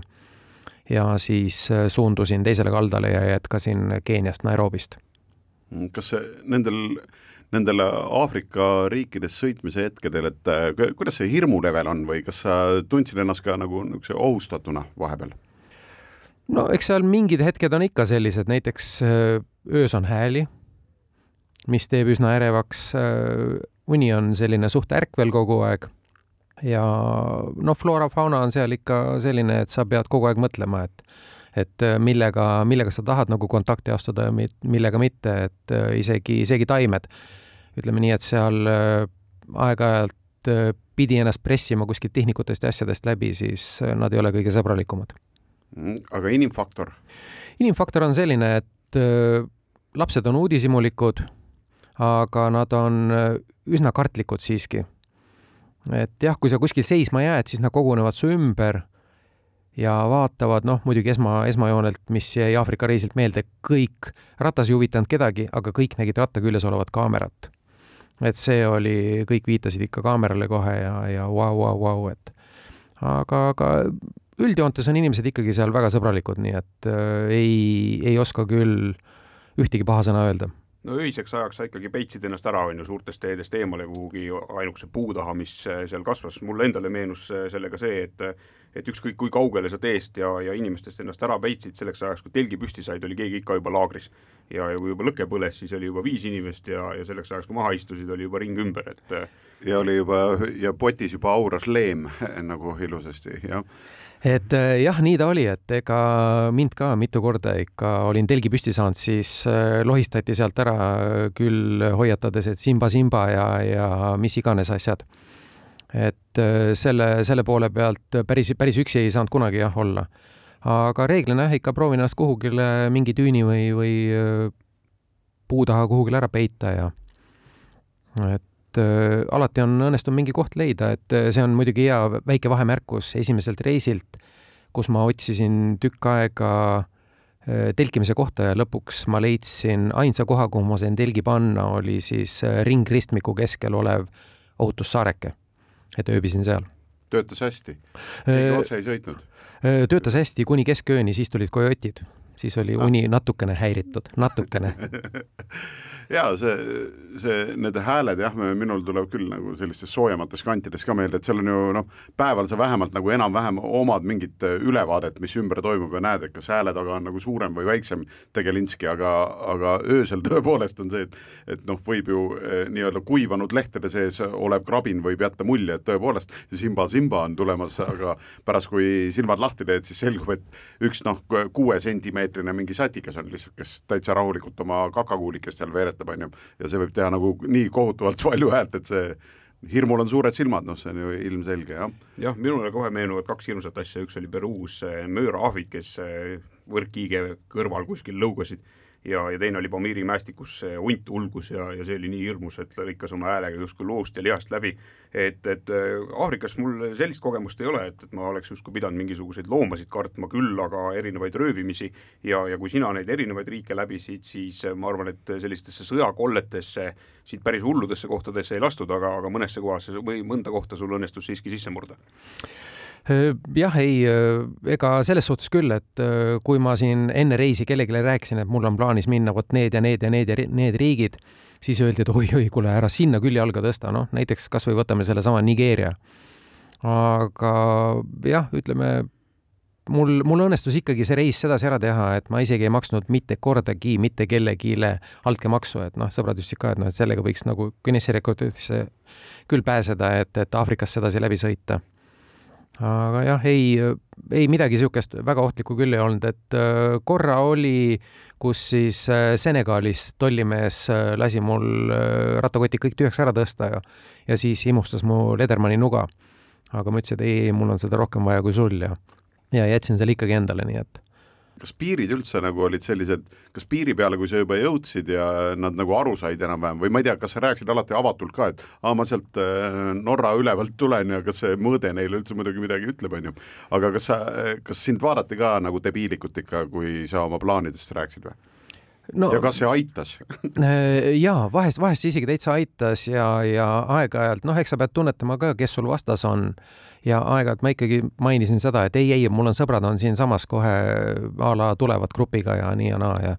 ja siis suundusin teisele kaldale ja jätkasin Keeniast Nairobist. kas nendel nendele Aafrika riikides sõitmise hetkedel, et kuidas see hirmulevel on või kas sa tundsid ennast ka nagu niisuguse ohustatuna vahepeal? No eks seal mingid hetked on ikka sellised, näiteks öös on hääli, mis teeb üsna ärevaks. uni on selline suht ärkvel kogu aeg. ja noh, floora-fauna on seal ikka selline, et sa pead kogu aeg mõtlema, et et millega, millega sa tahad nagu kontakti astuda ja millega mitte, et isegi, isegi taimed. ütleme nii, et seal aeg-ajalt pidi ennast pressima kuskilt tehnikutest ja asjadest läbi, siis nad ei ole kõige sõbralikumad. Aga inimfaktor? inimfaktor on selline, et lapsed on uudishimulikud, aga nad on üsna kartlikud siiski. et jah, kui sa kuskil seisma jääd, siis nad kogunevad su ümber ja vaatavad, noh, muidugi esma, esmajoonelt, mis jäi Aafrika reisilt meelde, kõik, ratas ei huvitanud kedagi, aga kõik nägid ratta küljes olevat kaamerat. et see oli, kõik viitasid ikka kaamerale kohe ja, ja vau, vau, vau, et aga, aga üldjoontes on inimesed ikkagi seal väga sõbralikud, nii et äh, ei, ei oska küll ühtegi paha sõna öelda. No öiseks ajaks sa ikkagi peitsid ennast ära, on ju, suurtest teedest eemale kuhugi ainukese puu taha, mis äh, seal kasvas, mulle endale meenus äh, sellega see, et et ükskõik kui kaugele sa teest ja, ja inimestest ennast ära peitsid, selleks ajaks, kui telgi püsti said, oli keegi ikka juba laagris. ja, ja kui juba lõke põles, siis oli juba viis inimest ja, ja selleks ajaks, kui maha istusid, oli juba ring ümber, et ja oli juba ja potis juba auras leem nagu ilusasti, jah et äh, jah, nii ta oli, et ega mind ka mitu korda ikka olin telgi püsti saanud, siis äh, lohistati sealt ära küll hoiatades, et Simba, Simba ja, ja mis iganes asjad. et äh, selle, selle poole pealt päris, päris üksi ei saanud kunagi jah olla. aga reeglina jah, ikka proovin ennast kuhugile mingi tüüni või, või puu taha kuhugile ära peita ja et et äh, alati on õnnestunud mingi koht leida, et äh, see on muidugi hea väike vahemärkus esimeselt reisilt, kus ma otsisin tükk aega äh, telkimise kohta ja lõpuks ma leidsin ainsa koha, kuhu ma sain telgi panna, oli siis ringristmiku keskel olev ohutussaareke. et ööbisin seal. töötas hästi? keegi otse ei sõitnud? töötas hästi kuni keskööni, siis tulid kojotid, siis oli ah. uni natukene häiritud, natukene ja see, see, need hääled jah, minul tuleb küll nagu sellistes soojemates kantides ka meelde, et seal on ju noh, päeval sa vähemalt nagu enam-vähem omad mingit äh, ülevaadet, mis ümber toimub ja näed, et kas hääle taga on nagu suurem või väiksem tegelinski, aga, aga öösel tõepoolest on see, et et noh, võib ju eh, nii-öelda kuivanud lehtede sees olev krabin võib jätta mulje, et tõepoolest simba-simba on tulemas, aga pärast, kui silmad lahti teed, siis selgub, et üks noh, kuuesentimeetrine mingi satikas on lihtsalt, kes täitsa rahulikult oma kakakuulikest seal veeretab töötab, on ju, ja see võib teha nagu nii kohutavalt palju häält, et see hirmul on suured silmad, noh, see on ju ilmselge, jah. jah, minule kohe meenuvad kaks hirmsat asja, üks oli Peruus mööraahvid, kes võrkkiige kõrval kuskil lõugasid ja, ja teine oli Pamiri mäestikus see hunt ulgus ja, ja see oli nii hirmus, et lõikas oma häälega justkui loost ja lihast läbi. et, et äh, Aafrikas mul sellist kogemust ei ole, et, et ma oleks justkui pidanud mingisuguseid loomasid kartma, küll aga erinevaid röövimisi ja, ja kui sina neid erinevaid riike läbisid, siis äh, ma arvan, et sellistesse sõjakolletesse, siit päris hulludesse kohtadesse ei lastud, aga, aga mõnesse kohasse või mõnda kohta sul õnnestus siiski sisse murda jah, ei, ega selles suhtes küll, et kui ma siin enne reisi kellelegi rääkisin, et mul on plaanis minna vot need ja need ja need ja need riigid, siis öeldi, et oi-oi, kuule, ära sinna küll jalga tõsta, noh, näiteks kasvõi võtame sellesama Nigeeria. aga jah, ütleme mul, mul õnnestus ikkagi see reis sedasi ära teha, et ma isegi ei maksnud mitte kordagi mitte kellelegi altkäemaksu, et noh, sõbrad ütlesid ka, et noh, et sellega võiks nagu Guinessi rekordisse küll pääseda, et, et Aafrikast sedasi läbi sõita aga jah, ei, ei midagi niisugust väga ohtlikku küll ei olnud, et äh, korra oli, kus siis äh, Senegalis tollimees äh, lasi mul rattakotid kõik tühjaks ära tõsta ja, ja siis imustas mu Ledermanni nuga. aga ma ütlesin, et ei, ei, mul on seda rohkem vaja kui sul ja, ja jätsin selle ikkagi endale, nii et kas piirid üldse nagu olid sellised, kas piiri peale, kui sa juba jõudsid ja nad nagu aru said enam-vähem või ma ei tea, kas sa rääkisid alati avatult ka, et aa, ma sealt äh, Norra ülevalt tulen ja kas see mõõde neile üldse muidugi midagi ütleb, on ju. aga kas sa, kas sind vaadati ka nagu debiilikult ikka, kui sa oma plaanidest rääkisid või? no, ja kas see aitas äh, jaa, vahest, vahest isegi täitsa aitas ja, ja aeg-ajalt, noh, eks sa pead tunnetama ka, kes sul vastas on ja aeg-ajalt ma ikkagi mainisin seda, et ei, ei, mul on sõbrad on siinsamas kohe a la tulevad grupiga ja nii ja naa ja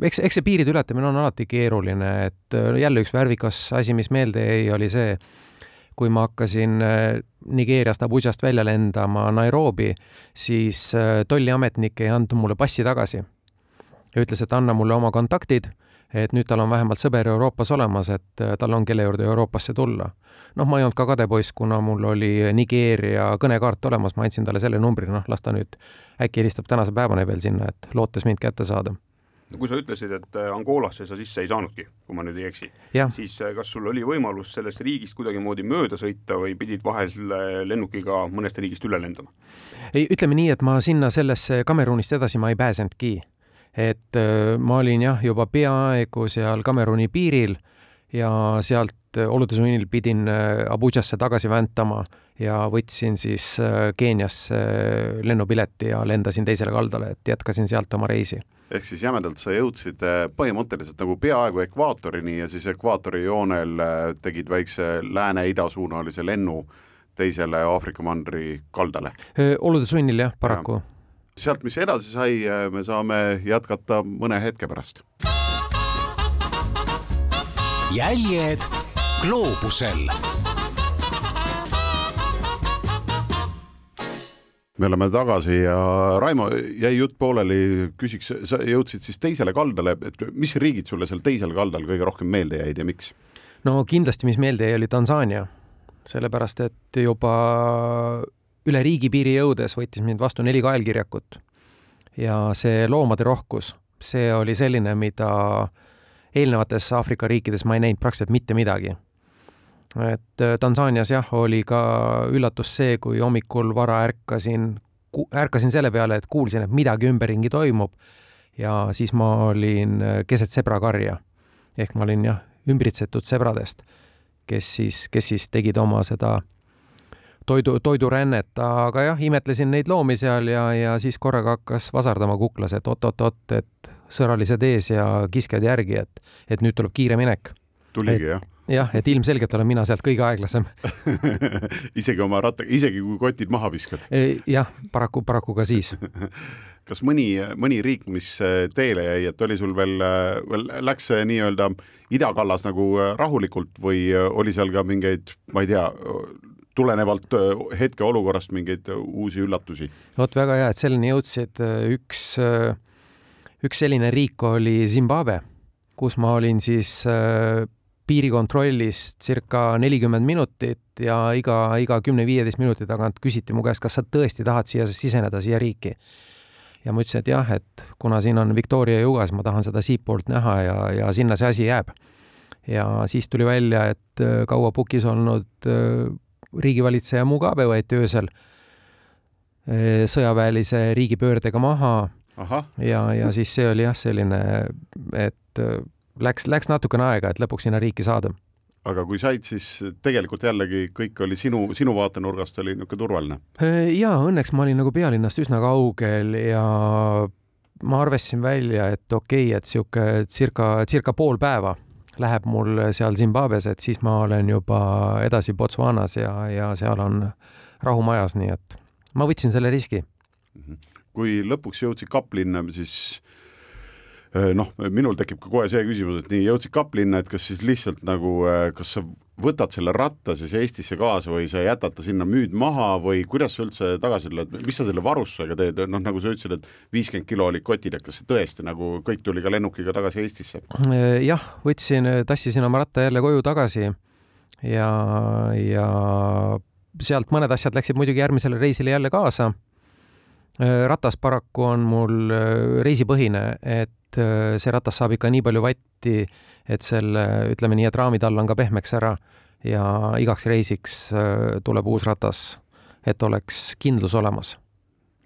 eks, eks see piiride ületamine on alati keeruline, et jälle üks värvikas asi, mis meelde jäi, oli see, kui ma hakkasin äh, Nigeeriast Abujast välja lendama Nairobi, siis äh, tolliametnik ei andnud mulle passi tagasi. ja ütles, et anna mulle oma kontaktid, et nüüd tal on vähemalt sõber Euroopas olemas, et äh, tal on, kelle juurde Euroopasse tulla noh, ma ei olnud ka kadepoiss, kuna mul oli Nigeeria kõnekaart olemas, ma andsin talle selle numbri, noh, las ta nüüd äkki helistab tänase päevani veel sinna, et lootes mind kätte saada no kui sa ütlesid, et äh, Angolasse sa sisse ei saanudki, kui ma nüüd ei eksi, siis äh, kas sul oli võimalus sellest riigist kuidagimoodi mööda sõita või pidid vahel lennukiga mõnest riigist üle lendama? ei, ütleme nii, et ma sinna sellesse Kamerunist edasi ma ei pääsenudki. Et äh, ma olin jah, juba peaaegu seal Kameruni piiril ja sealt Äh, olude sunnil pidin äh, Abujasse tagasi väntama ja võtsin siis Keeniasse lennupileti ja lendasin teisele kaldale, et jätkasin sealt oma reisi. ehk siis jämedalt sa jõudsid põhimõtteliselt nagu peaaegu ekvaatorini ja siis ekvaatori joonel tegid väikse lääne-ida suunalise lennu teisele Aafrika mandri kaldale. olude sunnil jah, paraku. Sealt, mis edasi sai, me saame jätkata mõne hetke pärast. jäljed gloobusel me oleme tagasi ja Raimo, jäi jutt pooleli, küsiks, sa jõudsid siis teisele kaldale, et mis riigid sulle seal teisel kaldal kõige rohkem meelde jäid ja miks? no kindlasti, mis meelde jäi, oli Tansaania, sellepärast et juba üle riigipiiri jõudes võttis mind vastu neli kaelkirjakut ja see loomade rohkus, see oli selline, mida eelnevates Aafrika riikides ma ei näinud praktiliselt mitte midagi et äh, Tansaanias jah, oli ka üllatus see, kui hommikul vara ärkasin, ärkasin selle peale, et kuulsin, et midagi ümberringi toimub ja siis ma olin äh, keset sebrakarja. ehk ma olin jah, ümbritsetud sebradest, kes siis, kes siis tegid oma seda toidu, toidurännet, aga jah, imetlesin neid loomi seal ja, ja siis korraga hakkas vasardama kuklas, et oot-oot-oot, et sõralised ees ja kiskjad järgi, et, et nüüd tuleb kiire minek. tuligi jah? jah, et ilmselgelt olen mina sealt kõige aeglasem isegi oma ratta, isegi kui kotid maha viskad? E, jah, paraku, paraku ka siis kas mõni, mõni riik, mis äh, teele jäi, et oli sul veel, äh, veel läks see nii-öelda idakallas nagu äh, rahulikult või oli seal ka mingeid, ma ei tea, tulenevalt hetkeolukorrast mingeid uusi üllatusi? vot väga hea, et selleni jõudsid. üks, üks selline riik oli Zimbabwe, kus ma olin siis piirikontrollis circa nelikümmend minutit ja iga, iga kümne-viieteist minuti tagant küsiti mu käest, kas sa tõesti tahad siia siseneda, siia riiki. ja ma ütlesin, et jah, et kuna siin on Victoria juues, ma tahan seda siitpoolt näha ja, ja sinna see asi jääb. ja siis tuli välja, et kaua pukis olnud riigivalitseja Mugabe võeti öösel äh, sõjaväelise riigipöördega maha. ja, ja siis see oli jah, selline, et läks, läks natukene aega, et lõpuks sinna riiki saada. aga kui said, siis tegelikult jällegi kõik oli sinu, sinu vaatenurgast oli niisugune turvaline? jaa, õnneks ma olin nagu pealinnast üsna kaugel ja ma arvestasin välja, et okei okay,, et niisugune circa, circa pool päeva läheb mul seal Zimbabwe's, et siis ma olen juba edasi Botswanas ja, ja seal on rahu majas, nii et ma võtsin selle riski. Mhm. kui lõpuks jõudsid Kaplinna, siis Äh, noh, minul tekib ka kohe see küsimus, et nii jõudsid Kaplinna, et kas siis lihtsalt nagu, äh, kas sa võtad selle ratta siis Eestisse kaasa või sa jätad ta sinna, müüd maha või kuidas sa üldse tagasi tuled, mis sa selle varustusega teed, noh, nagu sa ütlesid, et viiskümmend kilo olid kotid, et kas see tõesti nagu kõik tuli ka lennukiga tagasi Eestisse? Äh, jah, võtsin, tassisin oma ratta jälle koju tagasi ja, ja sealt mõned asjad läksid muidugi järgmisele reisile jälle kaasa. Ratas paraku on mul reisipõhine, et Äh, see ratas saab ikka nii palju vatti, et selle, ütleme nii, et raamid all on ka pehmeks ära ja igaks reisiks äh, tuleb uus ratas, et oleks kindlus olemas.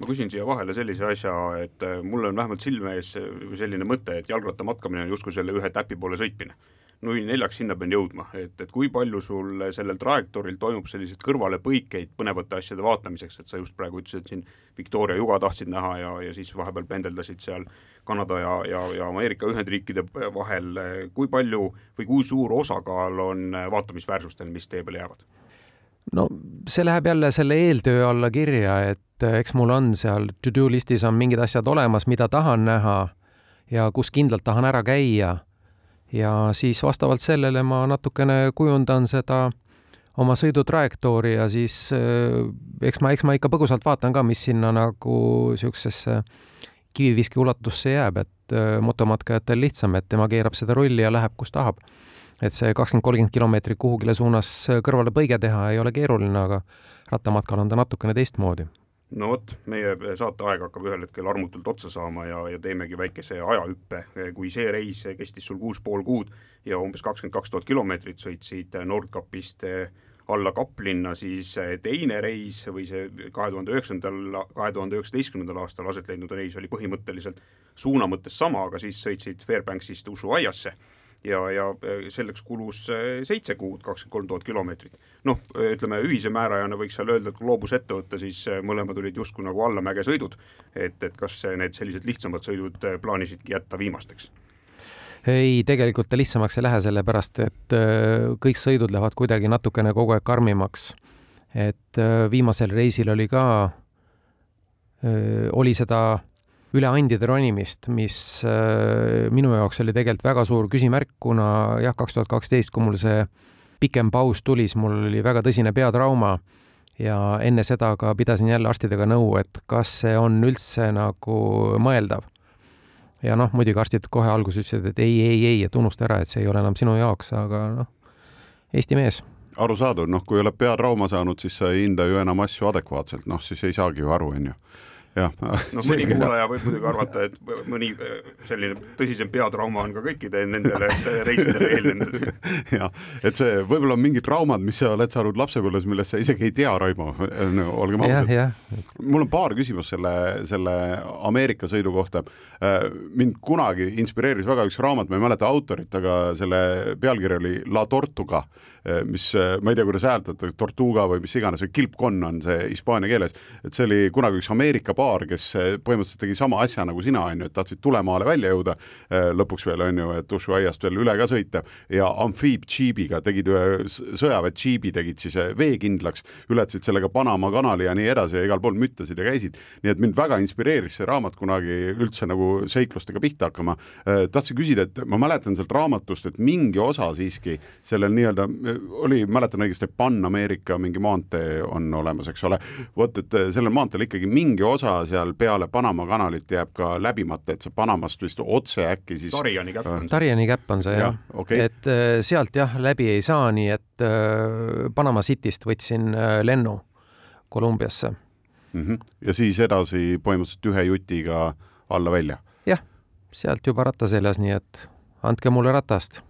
Ma küsin siia vahele sellise asja, et äh, mul on vähemalt silme ees selline mõte, et jalgrattamatkamine on justkui selle ühe täpi poole sõitmine null neljaks sinna pean jõudma, et, et kui palju sul sellel trajektooril toimub selliseid kõrvalepõikeid põnevate asjade vaatamiseks, et sa just praegu ütlesid, siin Victoria juga tahtsid näha ja, ja siis vahepeal pendeldasid seal Kanada ja, ja, ja Ameerika Ühendriikide vahel, kui palju või kui suur osakaal on vaatamisväärsustel, mis tee peale jäävad? no see läheb jälle selle eeltöö alla kirja, et eks mul on seal to-do listis on mingid asjad olemas, mida tahan näha ja kus kindlalt tahan ära käia ja siis vastavalt sellele ma natukene kujundan seda oma sõidutrajektoori ja siis äh, eks ma, eks ma ikka põgusalt vaatan ka, mis sinna nagu niisugusesse kiviviski ulatusse jääb, et äh, motomatkajatel lihtsam, et tema keerab seda rulli ja läheb, kus tahab. et see kakskümmend, kolmkümmend kilomeetrit kuhugile suunas kõrvale põige teha ei ole keeruline, aga rattamatkal on ta natukene teistmoodi no vot, meie saateaeg hakkab ühel hetkel armutult otsa saama ja, ja teemegi väikese ajahüppe, kui see reis kestis sul kuus pool kuud ja umbes kakskümmend kaks tuhat kilomeetrit sõitsid Nordkapist alla Kaplinna, siis teine reis või see kahe tuhande üheksandal, kahe tuhande üheksateistkümnendal aastal aset leidnud reis oli põhimõtteliselt suuna mõttes sama, aga siis sõitsid Fairbanksist Ushuaiasse ja, ja äh, selleks kulus äh, seitse kuud, kakskümmend kolm tuhat kilomeetrit. noh, ütleme ühise määrajana võiks seal öelda, et kui loobus ette võtta, siis mõlemad olid justkui nagu allamäge sõidud. et, et kas need sellised lihtsamad sõidud plaanisidki jätta viimasteks? ei, tegelikult ta lihtsamaks ei lähe, sellepärast et kõik sõidud lähevad kuidagi natukene kogu aeg karmimaks. et viimasel reisil oli ka, oli seda üleandjade ronimist, mis minu jaoks oli tegelikult väga suur küsimärk, kuna jah, kaks tuhat kaksteist, kui mul see pikem paus tuli, siis mul oli väga tõsine peatrauma ja enne seda ka pidasin jälle arstidega nõu, et kas see on üldse nagu mõeldav. ja noh, muidugi arstid kohe alguses ütlesid, et ei, ei, ei, et unusta ära, et see ei ole enam sinu jaoks, aga noh, Eesti mees arusaadav, noh, kui oled peatrauma saanud, siis sa ei hinda ju enam asju adekvaatselt, noh, siis ei saagi ju aru, onju jah. no mõni kuulaja võib muidugi arvata, et mõni äh, selline tõsisem peatrauma on ka kõikidel nendele reisidele eelnenud. jah, et see võib-olla on mingid traumad, mis sa oled saanud lapsepõlves, millest sa isegi ei tea, Raimo no,, olgem ausad. mul on paar küsimust selle, selle Ameerika sõidu kohta. Äh, mind kunagi inspireeris väga üks raamat, ma ei mäleta autorit, aga selle pealkiri oli La Tortuga mis, eh, ma ei tea, kuidas hääldatakse, tortuga või mis iganes, või kilpkonn on see hispaania keeles, et see oli kunagi üks Ameerika paar, kes eh, põhimõtteliselt tegi sama asja nagu sina, on ju, et tahtsid tulemaale välja jõuda, lõpuks veel, on ju, et Ushuaiast veel üle ka sõita, ja amfiibdžiibiga tegid ühe sõjaväe džiibi, tegid siis veekindlaks, ületasid sellega Panama kanali ja nii edasi ja igal pool müttasid ja käisid, nii et mind väga inspireeris see raamat kunagi üldse nagu seiklustega pihta hakkama. tahtsin küsida, et ma mäletan sealt raamatust, et mingi osa siiski sellel nii-öelda oli, mäletan õigesti, Pan-Ameerika mingi maantee on olemas, eks ole. vot, et sellel maanteel ikkagi mingi osa seal peale Panama kanalit jääb ka läbimata, et see Panamast vist otse äkki siis. Tariani käpp on see. Tariani käpp on see jah ja,, okay. et äh, sealt jah, läbi ei saa, nii et äh, Panama Cityst võtsin äh, lennu Kolumbiasse mm. -hmm. ja siis edasi põhimõtteliselt ühe jutiga alla välja? jah, sealt juba ratta seljas, nii et andke mulle ratast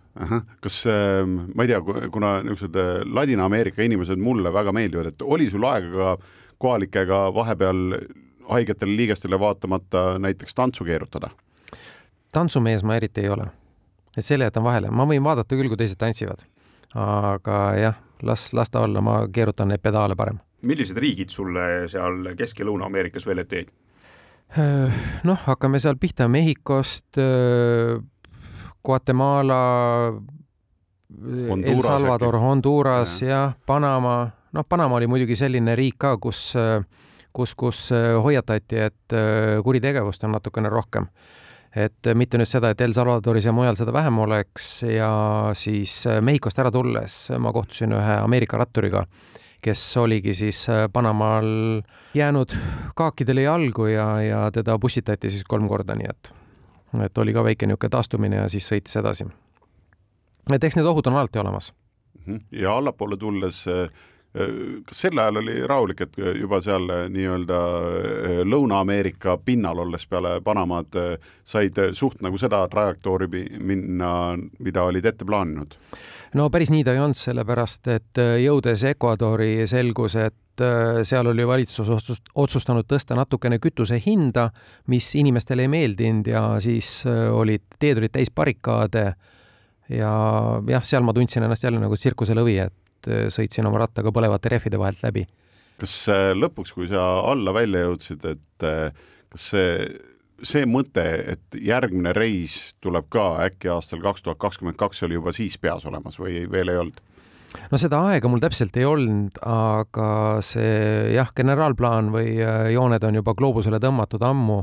kas äh, ma ei tea, kuna niisugused äh, Ladina-Ameerika inimesed mulle väga meeldivad, et oli sul aega ka kohalikega vahepeal haigetele liigestele vaatamata näiteks tantsu keerutada? tantsumees ma eriti ei ole, et selle jätan vahele, ma võin vaadata küll, kui teised tantsivad, aga jah, las, las ta olla, ma keerutan neid pedaale parem. millised riigid sulle seal Kesk- ja Lõuna-Ameerikas veel ette jäid? noh, hakkame seal pihta Mehhikost Guatemala, El Salvador, Honduras ja. jah, Panama, noh, Panama oli muidugi selline riik ka, kus, kus, kus hoiatati, et äh, kuritegevust on natukene rohkem. et mitte nüüd seda, et El Salvadoris ja mujal seda vähem oleks ja siis äh, Mehhikost ära tulles ma kohtusin ühe Ameerika ratturiga, kes oligi siis äh, Panamaal jäänud kaakidele jalgu ja, ja teda pussitati siis kolm korda, nii et et oli ka väike niisugune taastumine ja siis sõitis edasi. et eks need ohud on alati olemas. Mhm. ja allapoole tulles äh, kas sel ajal oli rahulik, et juba seal äh, nii-öelda äh, Lõuna-Ameerika pinnal olles peale Panamaad said suht nagu seda trajektoori minna, mida olid ette plaaninud? no päris nii ta ei olnud, sellepärast et jõudes Ecuadori selgus, et seal oli valitsus otsust-, otsustanud tõsta natukene kütuse hinda, mis inimestele ei meeldinud ja siis olid, teed olid täis barrikaade ja jah, seal ma tundsin ennast jälle nagu tsirkuselõvi, et äh, sõitsin oma rattaga põlevate rehvide vahelt läbi. kas lõpuks, kui sa alla välja jõudsid, et kas see see mõte, et järgmine reis tuleb ka äkki aastal kaks tuhat kakskümmend kaks, oli juba siis peas olemas või veel ei olnud? no seda aega mul täpselt ei olnud, aga see jah, generaalplaan või äh, jooned on juba gloobusele tõmmatud ammu.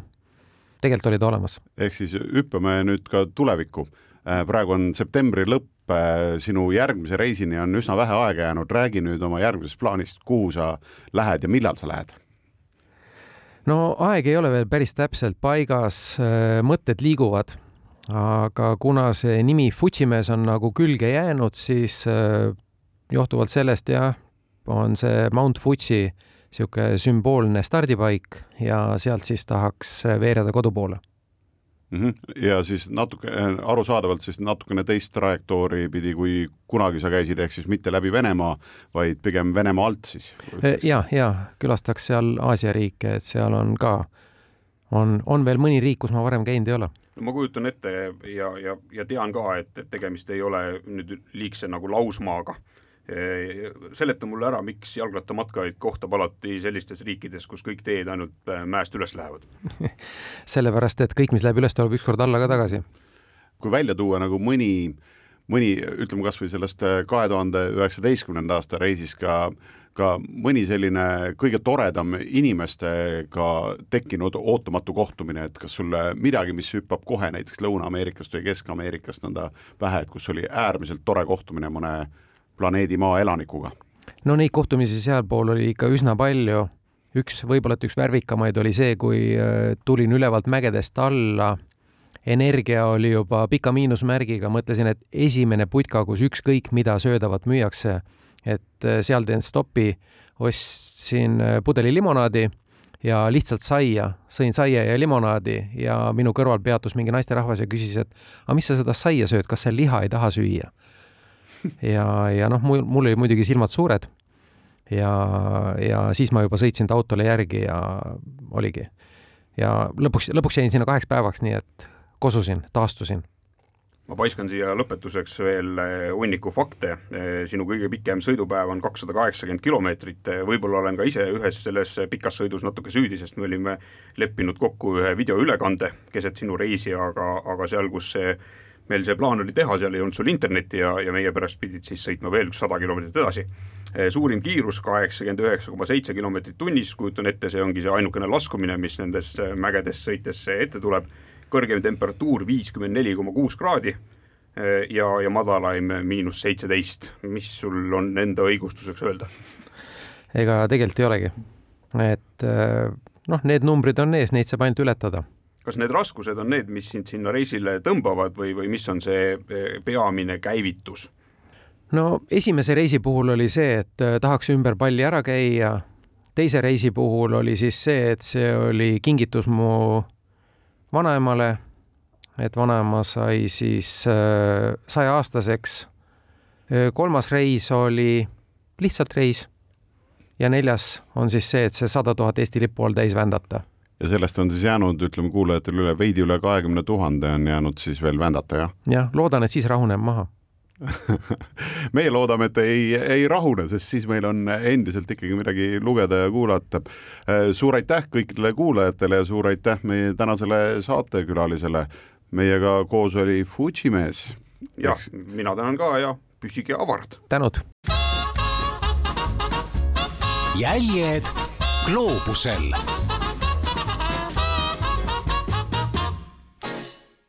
tegelikult olid olemas. ehk siis hüppame nüüd ka tulevikku. Äh, praegu on septembri lõpp, äh, sinu järgmise reisini on üsna vähe aega jäänud, räägi nüüd oma järgmisest plaanist, kuhu sa lähed ja millal sa lähed? no aeg ei ole veel päris täpselt paigas, mõtted liiguvad aga kuna see nimi Futsimees on nagu külge jäänud, siis johtuvalt sellest jah, on see Mount Fuji niisugune sümboolne stardipaik ja sealt siis tahaks veereda kodu poole mm. -hmm. ja siis natuke, arusaadavalt siis natukene teist trajektoori pidi, kui kunagi sa käisid, ehk siis mitte läbi Venemaa, vaid pigem Venemaa alt siis? ja, ja külastaks seal Aasia riike, et seal on ka, on, on veel mõni riik, kus ma varem käinud ei ole no ma kujutan ette ja, ja, ja tean ka, et, et tegemist ei ole nüüd liigse nagu lausmaaga seleta mulle ära, miks jalgrattamatkajaid kohtab alati sellistes riikides, kus kõik teed ainult äh, mäest üles lähevad sellepärast, et kõik, mis läheb üles, tuleb ükskord alla ka tagasi. kui välja tuua nagu mõni, mõni, ütleme kasvõi sellest äh, kahe tuhande üheksateistkümnenda aasta reisis ka ka mõni selline kõige toredam inimestega tekkinud ootamatu kohtumine, et kas sulle midagi, mis hüppab kohe näiteks Lõuna-Ameerikast või Kesk-Ameerikast nõnda pähe, et kus oli äärmiselt tore kohtumine mõne planeedi Maa elanikuga? no neid kohtumisi sealpool oli ikka üsna palju. üks, võib-olla et üks värvikamaid oli see, kui äh, tulin ülevalt mägedest alla energia oli juba pika miinusmärgiga, mõtlesin, et esimene putka, kus ükskõik mida söödavat müüakse, et äh, seal teen stopi, ostsin äh, pudeli limonaadi ja lihtsalt saia, sõin saia ja limonaadi ja minu kõrval peatus mingi naisterahvas ja küsis, et aga mis sa seda saia sööd, kas sa liha ei taha süüa? Ja, ja noh, mul, mul olid muidugi silmad suured ja, ja siis ma juba sõitsin ta autole järgi ja oligi. ja lõpuks, lõpuks jäin sinna kaheks päevaks, nii et kosusin, taastusin ma paiskan siia lõpetuseks veel eh, hunniku fakte. Eh, sinu kõige pikem sõidupäev on kakssada kaheksakümmend kilomeetrit, eh, võib-olla olen ka ise ühes selles pikas sõidus natuke süüdi, sest me olime leppinud kokku ühe videoülekande keset sinu reisi, aga, aga seal, kus see meil see plaan oli teha, seal ei olnud sul internetti ja, ja meie pärast pidid siis sõitma veel sada kilomeetrit edasi. suurim kiirus kaheksakümmend üheksa koma seitse kilomeetrit tunnis, kujutan ette, see ongi see ainukene laskumine, mis nendes mägedes sõites ette tuleb kõrgem temperatuur viiskümmend neli koma kuus kraadi eh, ja, ja madalaim miinus seitseteist. mis sul on enda õigustuseks öelda? ega tegelikult ei olegi. et eh, noh, need numbrid on ees, neid saab ainult ületada. Kas need raskused on need, mis sind sinna reisile tõmbavad või, või mis on see eh, peamine käivitus? no esimese reisi puhul oli see, et tahaks ümber palli ära käia, teise reisi puhul oli siis see, et see oli kingitus mu vanaemale, et vanaema sai siis äh, sajaaastaseks. Kolmas reis oli lihtsalt reis ja neljas on siis see, et see sada tuhat Eesti lipu all täis vändata. Ja sellest on siis jäänud, ütleme kuulajatele üle, veidi üle kahekümne tuhande on jäänud siis veel vändata, jah? jah, loodan, et siis rahuneb maha meie loodame, et ei, ei rahune, sest siis meil on endiselt ikkagi midagi lugeda ja kuulata. suur aitäh kõikidele kuulajatele ja suur aitäh meie tänasele saatekülalisele. meiega koos oli Fujimees. jah, mina tänan ka ja püsige avarad. tänud. jäljed gloobusel